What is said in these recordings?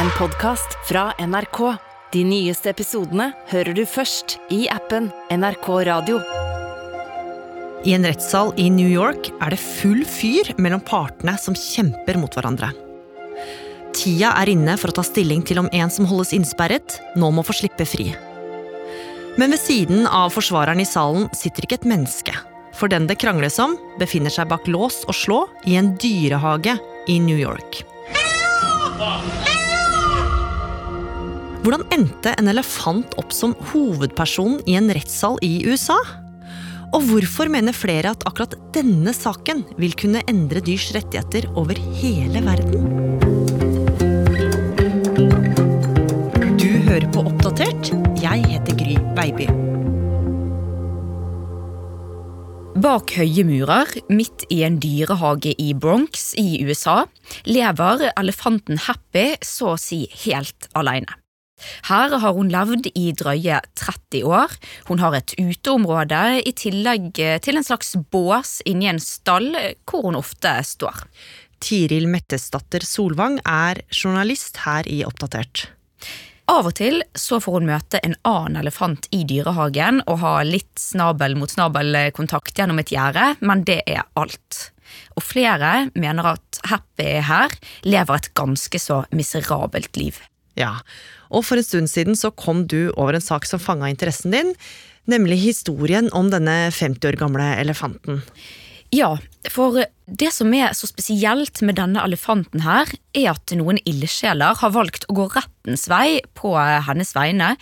En podkast fra NRK. De nyeste episodene hører du først i appen NRK Radio. I en rettssal i New York er det full fyr mellom partene som kjemper mot hverandre. Tida er inne for å ta stilling til om en som holdes innsperret, nå må få slippe fri. Men ved siden av forsvareren i salen sitter ikke et menneske. For den det krangles om, befinner seg bak lås og slå i en dyrehage i New York. Hvordan endte en elefant opp som hovedperson i en rettssal i USA? Og hvorfor mener flere at akkurat denne saken vil kunne endre dyrs rettigheter over hele verden? Du hører på Oppdatert. Jeg heter Gry Baby. Bak høye murer, midt i en dyrehage i Bronx i USA, lever elefanten Happy så å si helt alene. Her har hun levd i drøye 30 år. Hun har et uteområde i tillegg til en slags bås inni en stall hvor hun ofte står. Tiril Mettesdatter Solvang er journalist her i Oppdatert. Av og til så får hun møte en annen elefant i dyrehagen og ha litt snabel mot snabel-kontakt gjennom et gjerde, men det er alt. Og flere mener at Happy her lever et ganske så miserabelt liv. Ja, og for en stund siden så kom du over en sak som fanga interessen din, nemlig historien om denne 50 år gamle elefanten. Ja, for det som er så spesielt med denne elefanten her, er at noen ildsjeler har valgt å gå rettens vei på hennes vegne,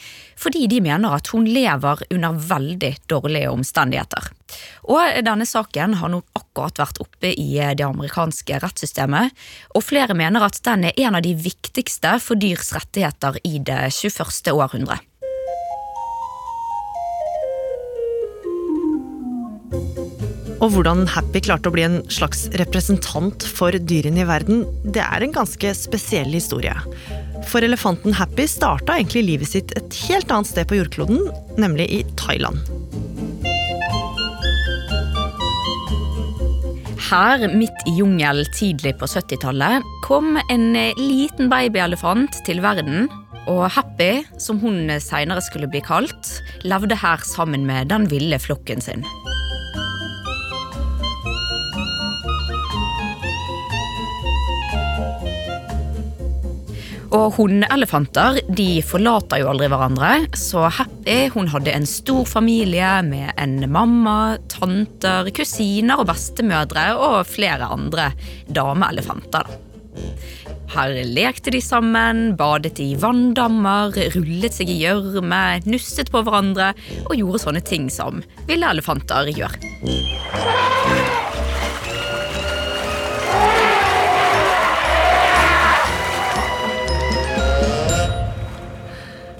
fordi de mener at hun lever under veldig dårlige omstendigheter. Og denne saken har nå akkurat vært oppe i det amerikanske rettssystemet, og flere mener at den er en av de viktigste for dyrs rettigheter i det 21. århundret. Og hvordan Happy klarte å bli en slags representant for dyrene i verden, det er en ganske spesiell historie. For elefanten Happy starta egentlig livet sitt et helt annet sted på jordkloden, nemlig i Thailand. Her, midt i jungelen tidlig på 70-tallet, kom en liten babyelefant til verden. Og Happy, som hun seinere skulle bli kalt, levde her sammen med den ville flokken sin. Og hundeelefanter de forlater jo aldri hverandre, så Happy hun hadde en stor familie med en mamma, tanter, kusiner og bestemødre og flere andre dameelefanter. Her lekte de sammen, badet i vanndammer, rullet seg i gjørme, nusset på hverandre og gjorde sånne ting som ville elefanter gjør.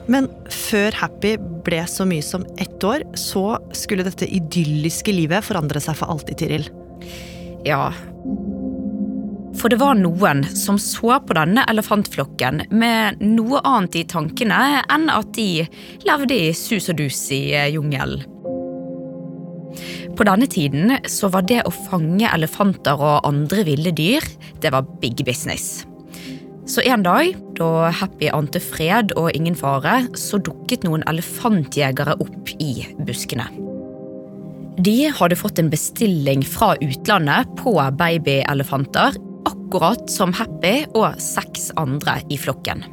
Men før Happy ble så mye som ett år, så skulle dette idylliske livet forandre seg for alltid, Tiril. Ja. For det var noen som så på denne elefantflokken med noe annet i tankene enn at de levde i sus og dus i jungelen. På denne tiden så var det å fange elefanter og andre ville dyr, det var big business. Så en dag, da Happy ante fred og ingen fare, så dukket noen elefantjegere opp i buskene. De hadde fått en bestilling fra utlandet på babyelefanter, akkurat som Happy og seks andre i flokken.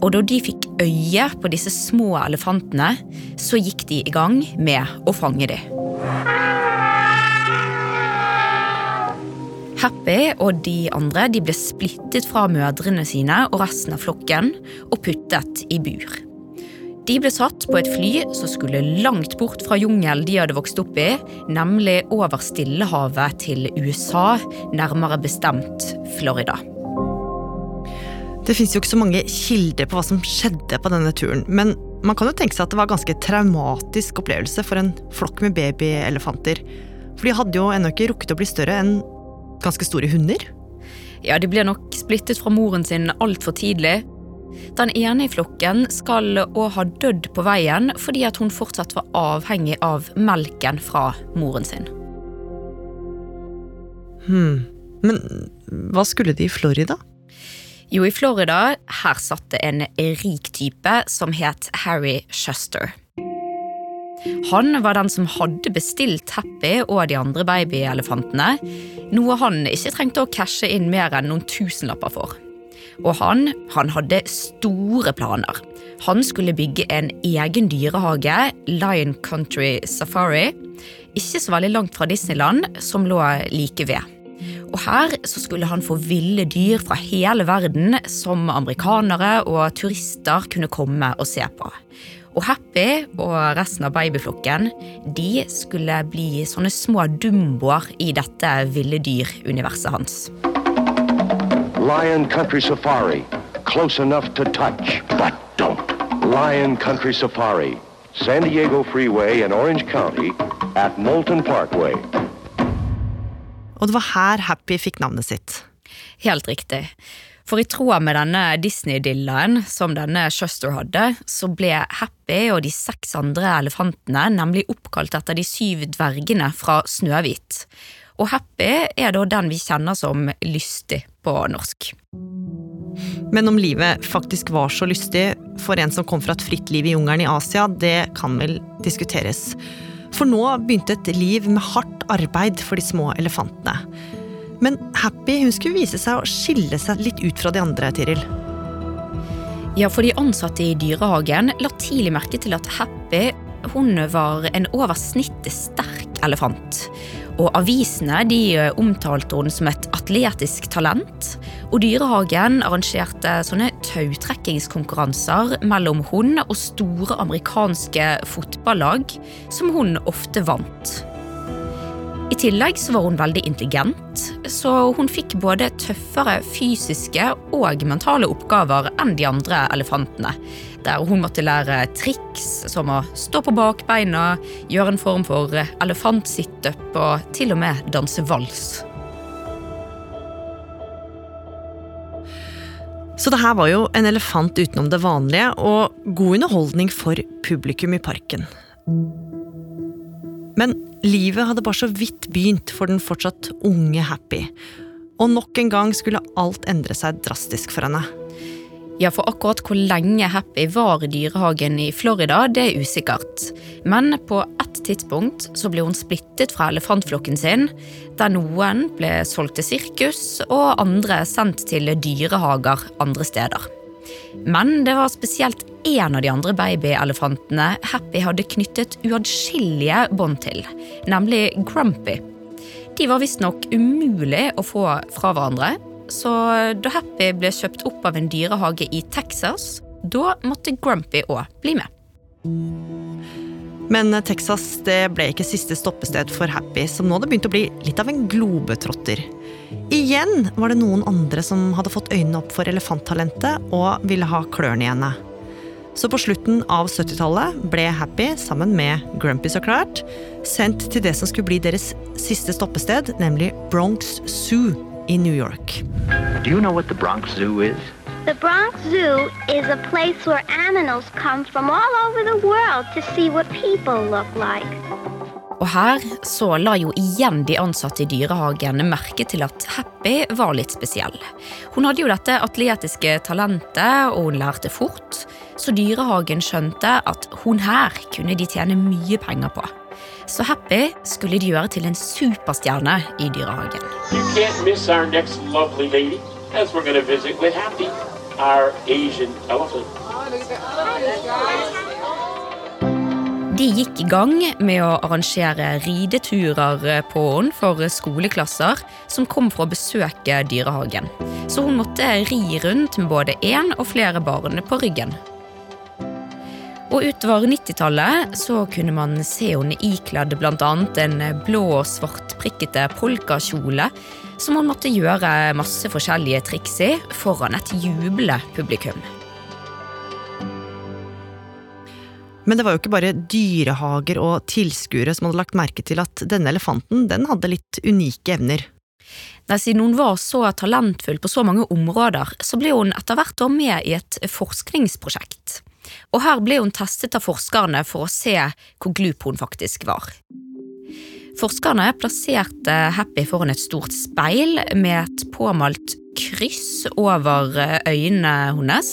Og da de fikk øye på disse små elefantene, så gikk de i gang med å fange dem. Happy og de andre de ble splittet fra mødrene sine og resten av flokken og puttet i bur. De ble satt på et fly som skulle langt bort fra jungelen de hadde vokst opp i, nemlig over Stillehavet til USA, nærmere bestemt Florida. Det fins ikke så mange kilder på hva som skjedde på denne turen, men man kan jo tenke seg at det var en ganske traumatisk opplevelse for en flokk med babyelefanter. For de hadde jo ennå ikke rukket å bli større enn ganske store hunder? Ja, de blir nok splittet fra moren sin altfor tidlig. Den ene i flokken skal òg ha dødd på veien fordi at hun fortsatt var avhengig av melken fra moren sin. Hm. Men hva skulle de i Florida? Jo, i Florida her satt det en rik type som het Harry Shuster. Han var den som hadde bestilt Happy og de andre babyelefantene, noe han ikke trengte å cashe inn mer enn noen tusenlapper for. Og han, han hadde store planer. Han skulle bygge en egen dyrehage, Lion Country Safari, ikke så veldig langt fra Disneyland, som lå like ved. Og her så skulle han få ville dyr fra hele verden som amerikanere og turister kunne komme og se på. Og Happy og resten av babyflokken de skulle bli sånne små dumboer i dette ville dyr-universet hans. Lion Country Safari. Close enough to touch, but don't. Lion Country Safari. San Diego Freeway in Orange County at Moulton Parkway. Og det var her Happy fikk navnet sitt. Helt riktig. For i tråd med denne Disney-dillaen som denne Shuster hadde, så ble Happy og de seks andre elefantene nemlig oppkalt etter de syv dvergene fra Snøhvit. Og Happy er da den vi kjenner som lystig på norsk. Men om livet faktisk var så lystig for en som kom fra et fritt liv i jungelen i Asia, det kan vel diskuteres. For nå begynte et liv med hardt arbeid for de små elefantene. Men Happy hun skulle vise seg å skille seg litt ut fra de andre, Tiril. Ja, for de ansatte i dyrehagen la tidlig merke til at Happy hun var en over snittet sterk elefant. Og avisene de omtalte hun som et atletisk talent. Og Dyrehagen arrangerte sånne tautrekkingskonkurranser mellom hun og store amerikanske fotballag, som hun ofte vant. I tillegg så var hun veldig intelligent, så hun fikk både tøffere fysiske og mentale oppgaver enn de andre elefantene. Der hun måtte lære triks som å stå på bakbeina, gjøre en form for elefantsitup og til og med danse vals. Så det her var jo en elefant utenom det vanlige, og god underholdning for publikum i parken. Men livet hadde bare så vidt begynt for den fortsatt unge Happy. Og nok en gang skulle alt endre seg drastisk for henne. Ja, for akkurat hvor lenge Happy var i dyrehagen i Florida, det er usikkert. Men på ett tidspunkt så ble hun splittet fra elefantflokken sin, der noen ble solgt til sirkus og andre sendt til dyrehager andre steder. Men det var spesielt én av de andre babyelefantene Happy hadde knyttet uatskillelige bånd til, nemlig Grumpy. De var visstnok umulig å få fra hverandre, så da Happy ble kjøpt opp av en dyrehage i Texas, da måtte Grumpy òg bli med. Men Texas det ble ikke siste stoppested for Happy, som nå hadde begynt å bli litt av en globetrotter. Igjen var det noen andre som hadde fått øynene opp for elefanttalentet og ville ha klørne i henne. Så på slutten av 70-tallet ble Happy, sammen med Grumpy så klart, sendt til det som skulle bli deres siste stoppested, nemlig Bronx Zoo i New York. Do you know what the Bronx Zoo is? The Bronx Zoo is a place where animals come from all over the world to see what people look like. Og her så la jo igjen de ansatte i dyrehagen merke til at Happy var litt spesiell. Hun hadde jo dette atletiske talentet, og hun lærte fort, så dyrehagen skjønte at hun her kunne de tjene mye penger på. Så Happy skulle de gjøre til en superstjerne i dyrehagen. You can't miss our next lovely lady, as we're going to visit with Happy, our Asian elephant. De gikk i gang med å arrangere rideturer på henne for skoleklasser som kom for å besøke dyrehagen. Så hun måtte ri rundt med både én og flere barn på ryggen. Og utover 90-tallet så kunne man se henne ikledd bl.a. en blå og svartprikkete polkakjole som hun måtte gjøre masse forskjellige triks i foran et jublende publikum. Men det var jo ikke bare dyrehager og tilskuere som hadde lagt merke til at denne elefanten den hadde litt unike evner. Nei, Siden hun var så talentfull på så mange områder, så ble hun etter hvert med i et forskningsprosjekt. Og her ble hun testet av forskerne for å se hvor glup hun faktisk var. Forskerne plasserte Happy foran et stort speil med et påmalt kryss over eh, øynene hennes.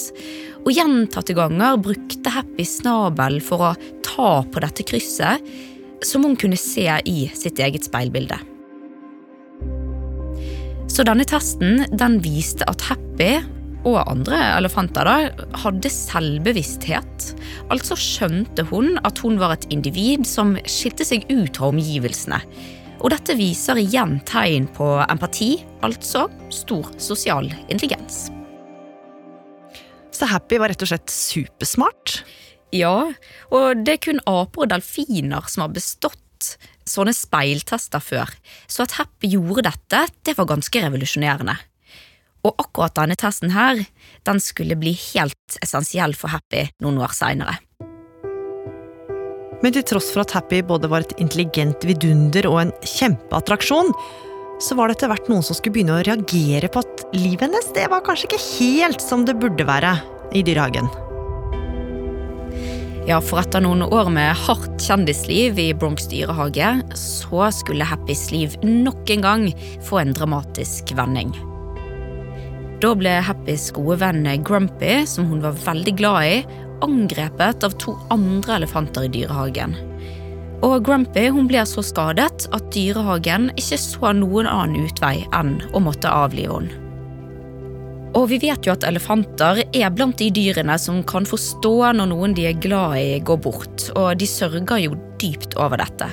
Og gjentatte ganger brukte Happy snabel for å ta på dette krysset, som hun kunne se i sitt eget speilbilde. Så denne testen den viste at Happy og andre elefanter da, hadde selvbevissthet. Altså skjønte hun at hun var et individ som skilte seg ut fra omgivelsene. Og dette viser igjen tegn på empati, altså stor sosial intelligens. Så Happy var rett og slett supersmart? Ja, og det er kun aper og delfiner som har bestått sånne speiltester før. Så at Happy gjorde dette, det var ganske revolusjonerende. Og akkurat denne testen her, den skulle bli helt essensiell for Happy noen år seinere. Men til tross for at Happy både var et intelligent vidunder og en kjempeattraksjon, så var det etter hvert noen som skulle begynne å reagere på at livet hennes det var kanskje ikke helt som det burde være i dyrehagen. Ja, for etter noen år med hardt kjendisliv i Bronx dyrehage, så skulle Happys liv nok en gang få en dramatisk vending. Da ble Happys gode venn Grumpy, som hun var veldig glad i, angrepet av to andre elefanter i dyrehagen. Og Grumpy hun ble så skadet at dyrehagen ikke så noen annen utvei enn å måtte avlive henne. Og vi vet jo at elefanter er blant de dyrene som kan forstå når noen de er glad i, går bort, og de sørger jo dypt over dette.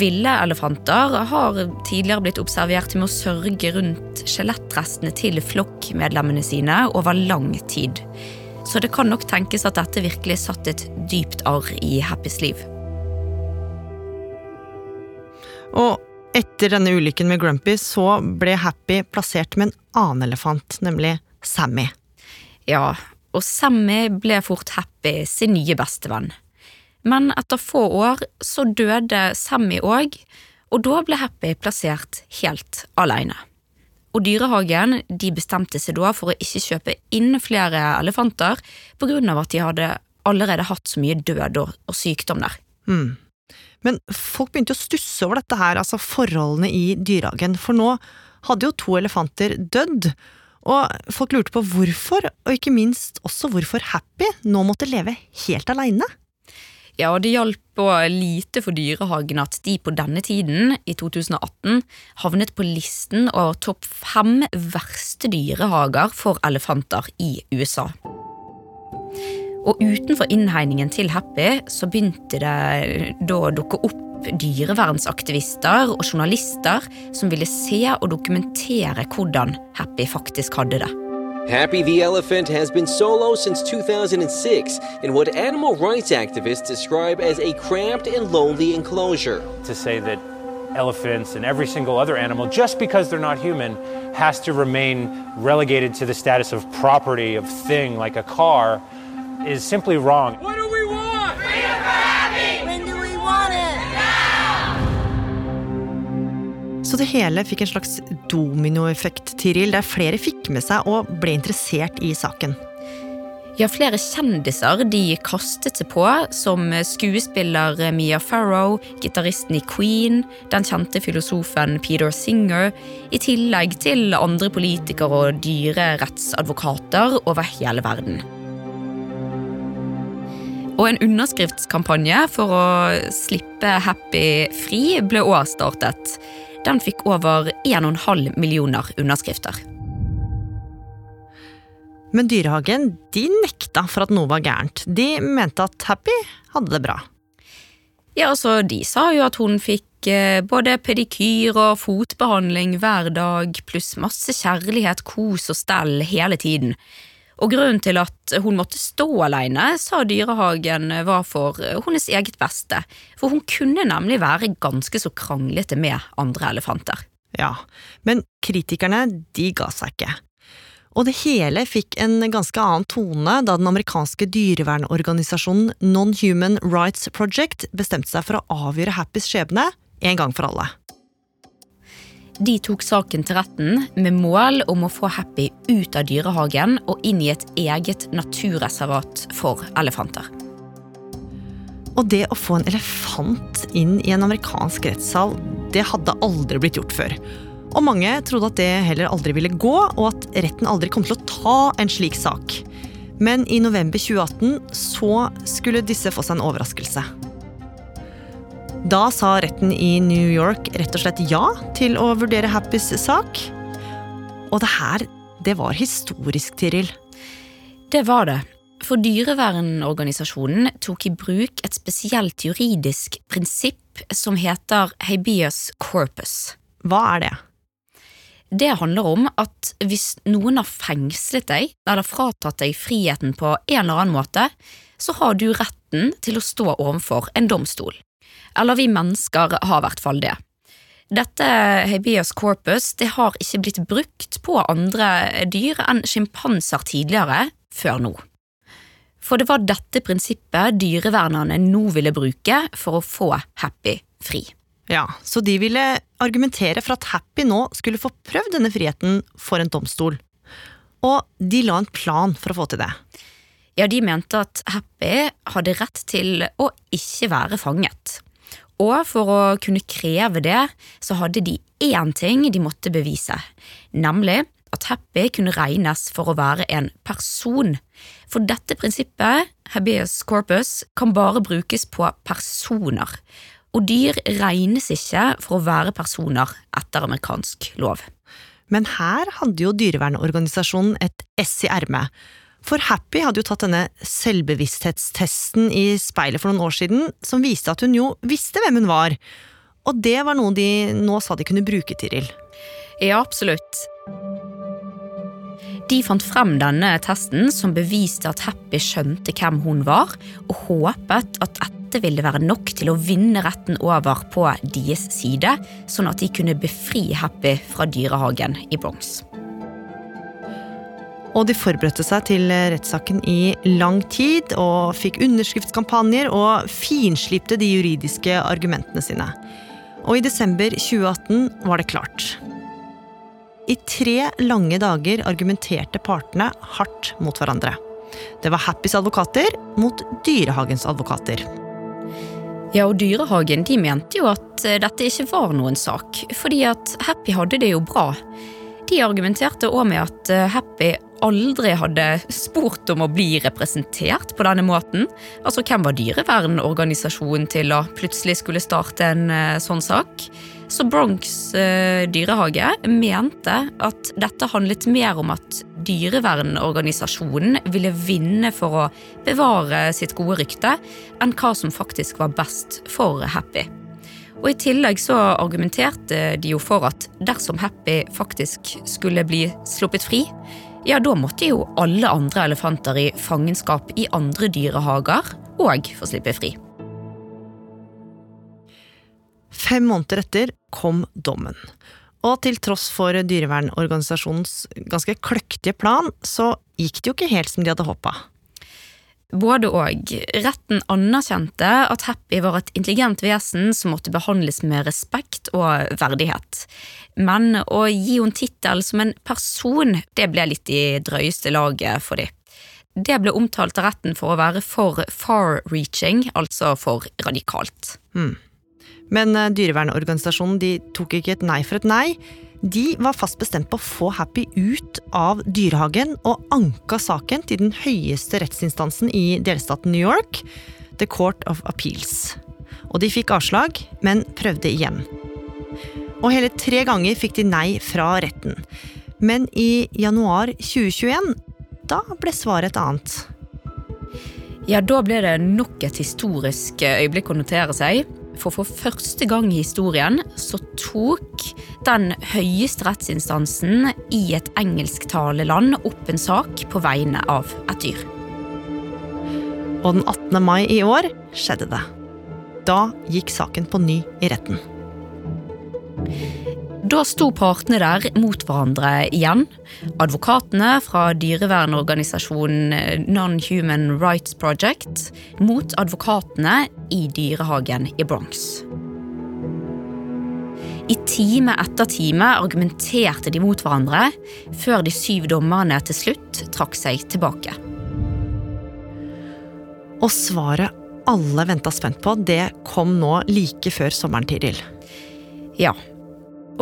Ville elefanter har tidligere blitt observert med å sørge rundt skjelettrestene til flokkmedlemmene sine over lang tid. Så det kan nok tenkes at dette virkelig satt et dypt arr i Happys liv. Og etter denne ulykken med Grumpy så ble Happy plassert med en annen elefant, nemlig Sammy. Ja, og Sammy ble fort Happy sin nye bestevenn. Men etter få år så døde Sammy òg, og da ble Happy plassert helt alene. Og Dyrehagen de bestemte seg da for å ikke kjøpe inn flere elefanter av at de hadde allerede hatt så mye død og, og sykdom der. Mm. Men folk begynte å stusse over dette her, altså forholdene i dyrehagen, for nå hadde jo to elefanter dødd, og folk lurte på hvorfor, og ikke minst også hvorfor Happy nå måtte leve helt aleine. Ja, og det hjalp lite for Dyrehagen at de på denne tiden, i 2018, havnet på listen over topp fem verste dyrehager for elefanter i USA. Og utenfor innhegningen til Happy så begynte det da å dukke opp dyrevernsaktivister og journalister som ville se og dokumentere hvordan Happy faktisk hadde det. Happy the Elephant has been solo since 2006 in what animal rights activists describe as a cramped and lonely enclosure. To say that elephants and every single other animal, just because they're not human, has to remain relegated to the status of property, of thing, like a car, is simply wrong. Så det hele fikk en slags dominoeffekt, Tiril, der flere fikk med seg og ble interessert i saken. Ja, flere kjendiser de kastet seg på, som skuespiller Mia Farrow, gitaristen i Queen, den kjente filosofen Peter Singer, i tillegg til andre politikere og dyrerettsadvokater over hele verden. Og en underskriftskampanje for å slippe Happy fri ble også startet. Den fikk over 1,5 millioner underskrifter. Men Dyrehagen de nekta for at noe var gærent. De mente at Happy hadde det bra. Ja, altså, De sa jo at hun fikk eh, både pedikyr og fotbehandling hver dag, pluss masse kjærlighet, kos og stell hele tiden. Og grunnen til at hun måtte stå alene, sa Dyrehagen var for hennes eget beste. For hun kunne nemlig være ganske så kranglete med andre elefanter. Ja, men kritikerne de ga seg ikke. Og det hele fikk en ganske annen tone da den amerikanske dyrevernorganisasjonen Non-Human Rights Project bestemte seg for å avgjøre Happys skjebne en gang for alle. De tok saken til retten med mål om å få Happy ut av dyrehagen og inn i et eget naturreservat for elefanter. Og det å få en elefant inn i en amerikansk rettssal, det hadde aldri blitt gjort før. Og mange trodde at det heller aldri ville gå, og at retten aldri kom til å ta en slik sak. Men i november 2018 så skulle disse få seg en overraskelse. Da sa retten i New York rett og slett ja til å vurdere Happys sak. Og det her, det var historisk, Tiril. Det var det. For dyrevernorganisasjonen tok i bruk et spesielt juridisk prinsipp som heter habeas corpus. Hva er det? Det handler om at hvis noen har fengslet deg eller fratatt deg friheten på en eller annen måte, så har du retten til å stå overfor en domstol. Eller vi mennesker har i hvert fall det. Dette habeas corpus det har ikke blitt brukt på andre dyr enn sjimpanser tidligere, før nå. For det var dette prinsippet dyrevernerne nå ville bruke for å få Happy fri. Ja, Så de ville argumentere for at Happy nå skulle få prøvd denne friheten for en domstol. Og de la en plan for å få til det. Ja, de mente at Happy hadde rett til å ikke være fanget. Og for å kunne kreve det, så hadde de én ting de måtte bevise, nemlig at Happy kunne regnes for å være en person. For dette prinsippet, habeas corpus, kan bare brukes på personer. Og dyr regnes ikke for å være personer etter amerikansk lov. Men her hadde jo dyrevernorganisasjonen et ess i ermet. For Happy hadde jo tatt denne selvbevissthetstesten i speilet for noen år siden, som viste at hun jo visste hvem hun var. Og det var noe de nå sa de kunne bruke, Tiril. Ja, absolutt. De fant frem denne testen som beviste at Happy skjønte hvem hun var, og håpet at dette ville være nok til å vinne retten over på deres side, sånn at de kunne befri Happy fra dyrehagen i Bronx. Og de forberedte seg til rettssaken i lang tid, og fikk underskriftskampanjer og finslipte de juridiske argumentene sine. Og i desember 2018 var det klart. I tre lange dager argumenterte partene hardt mot hverandre. Det var Happys advokater mot Dyrehagens advokater. Ja, og Dyrehagen de mente jo at eh, dette ikke var noen sak, fordi at Happy hadde det jo bra. De argumenterte òg med at eh, Happy aldri hadde spurt om å bli representert på denne måten. Altså, hvem var dyrevernorganisasjonen til å plutselig skulle starte en eh, sånn sak? Så Bronx eh, dyrehage mente at dette handlet mer om at dyrevernorganisasjonen ville vinne for å bevare sitt gode rykte, enn hva som faktisk var best for Happy. Og I tillegg så argumenterte de jo for at dersom Happy faktisk skulle bli sluppet fri, ja, da måtte jo alle andre elefanter i fangenskap i andre dyrehager òg få slippe fri. Fem måneder etter kom dommen. Og til tross for dyrevernorganisasjonens ganske kløktige plan, så gikk det jo ikke helt som de hadde håpa. Både og. Retten anerkjente at Happy var et intelligent vesen som måtte behandles med respekt og verdighet. Men å gi henne tittel som en person, det ble litt i drøyeste laget for dem. Det ble omtalt av retten for å være for far-reaching, altså for radikalt. Hmm. Men eh, dyrevernorganisasjonen de tok ikke et nei for et nei. De var fast bestemt på å få Happy ut av dyrehagen, og anka saken til den høyeste rettsinstansen i delstaten New York, The Court of Appeals. Og de fikk avslag, men prøvde igjen. Og hele tre ganger fikk de nei fra retten. Men i januar 2021, da ble svaret et annet. Ja, da ble det nok et historisk øyeblikk å notere seg. For for første gang i historien så tok den høyeste rettsinstansen i et engelsktalende opp en sak på vegne av et dyr. Og den 18. mai i år skjedde det. Da gikk saken på ny i retten. Da sto partene der mot hverandre igjen. Advokatene fra dyrevernorganisasjonen Non-Human Rights Project mot advokatene i dyrehagen i Bronx. I time etter time argumenterte de mot hverandre, før de syv dommerne til slutt trakk seg tilbake. Og svaret alle venta spent på, det kom nå like før sommeren, Tiril. Ja,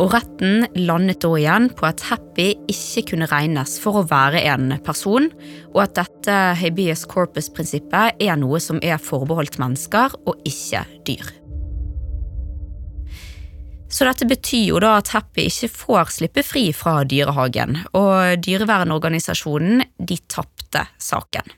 Og retten landet da igjen på at Happy ikke kunne regnes for å være en person, og at dette habeas corpus-prinsippet er noe som er forbeholdt mennesker og ikke dyr. Så dette betyr jo da at Happy ikke får slippe fri fra dyrehagen, og dyrevernorganisasjonen de tapte saken.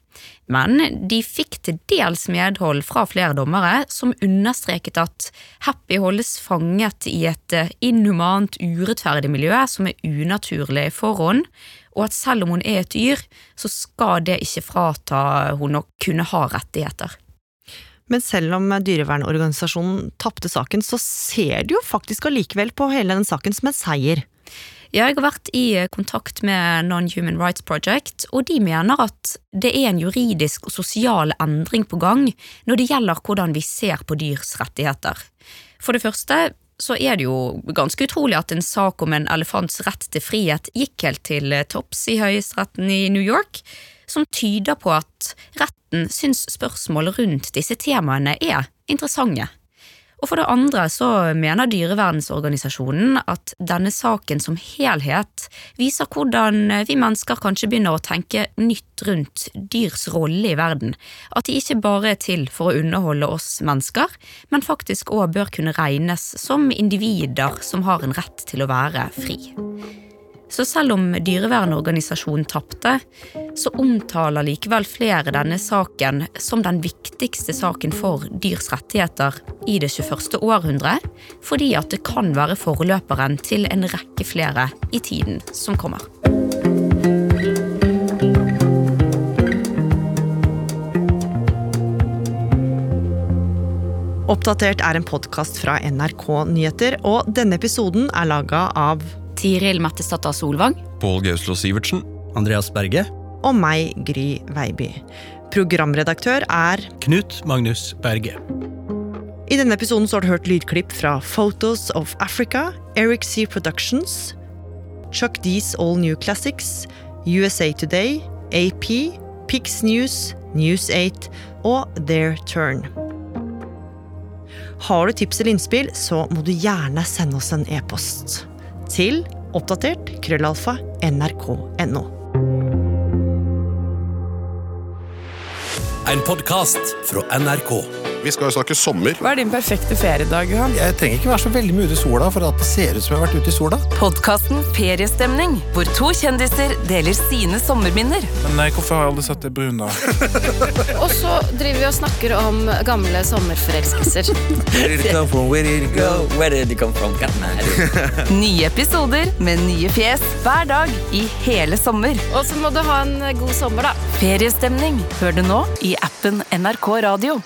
Men de fikk til dels medhold fra flere dommere, som understreket at Happy holdes fanget i et eh, inhumant, urettferdig miljø som er unaturlig for henne, og at selv om hun er et dyr, så skal det ikke frata hun å kunne ha rettigheter. Men selv om dyrevernorganisasjonen tapte saken, så ser de jo faktisk allikevel på hele den saken som en seier. Jeg har vært i kontakt med Non-Human Rights Project, og de mener at det er en juridisk og sosial endring på gang når det gjelder hvordan vi ser på dyrs rettigheter. For det første så er det jo ganske utrolig at en sak om en elefants rett til frihet gikk helt til topps i høyesteretten i New York, som tyder på at retten syns spørsmål rundt disse temaene er interessante. Og for det andre så mener Dyrevernsorganisasjonen at denne saken som helhet viser hvordan vi mennesker kanskje begynner å tenke nytt rundt dyrs rolle i verden. At de ikke bare er til for å underholde oss mennesker, men faktisk òg bør kunne regnes som individer som har en rett til å være fri. Så selv om dyrevernorganisasjonen tapte, så omtaler likevel flere denne saken som den viktigste saken for dyrs rettigheter i det 21. århundret, fordi at det kan være forløperen til en rekke flere i tiden som kommer. Oppdatert er en podkast fra NRK Nyheter, og denne episoden er laga av Tiril Mattisdatter Solvang. Pål Gauslo Sivertsen. Andreas Berge. Og meg, Gry Veiby. Programredaktør er Knut Magnus Berge. I denne episoden så har du hørt lydklipp fra Photos of Africa, Eric C. Productions, Chuck D's All New Classics, USA Today, AP, Pix News, News8 og Their Turn. Har du tips eller innspill, så må du gjerne sende oss en e-post til oppdatert krøllalfa nrk.no. En podkast fra NRK. Vi skal jo snakke sommer. Hva er din perfekte feriedag, Johan? Jeg trenger ikke være så veldig mye ute i sola for at det ser ut som jeg har vært ute i sola. Podkasten Feriestemning, hvor to kjendiser deler sine sommerminner. Men nei, hvorfor har jeg aldri sett deg brun, da? og så driver vi og snakker om gamle sommerforelskelser. Where did it come from? Where did it go? Where did it come from? nye episoder med nye fjes hver dag i hele sommer. Og så må du ha en god sommer, da. Feriestemning hør du nå i appen NRK Radio.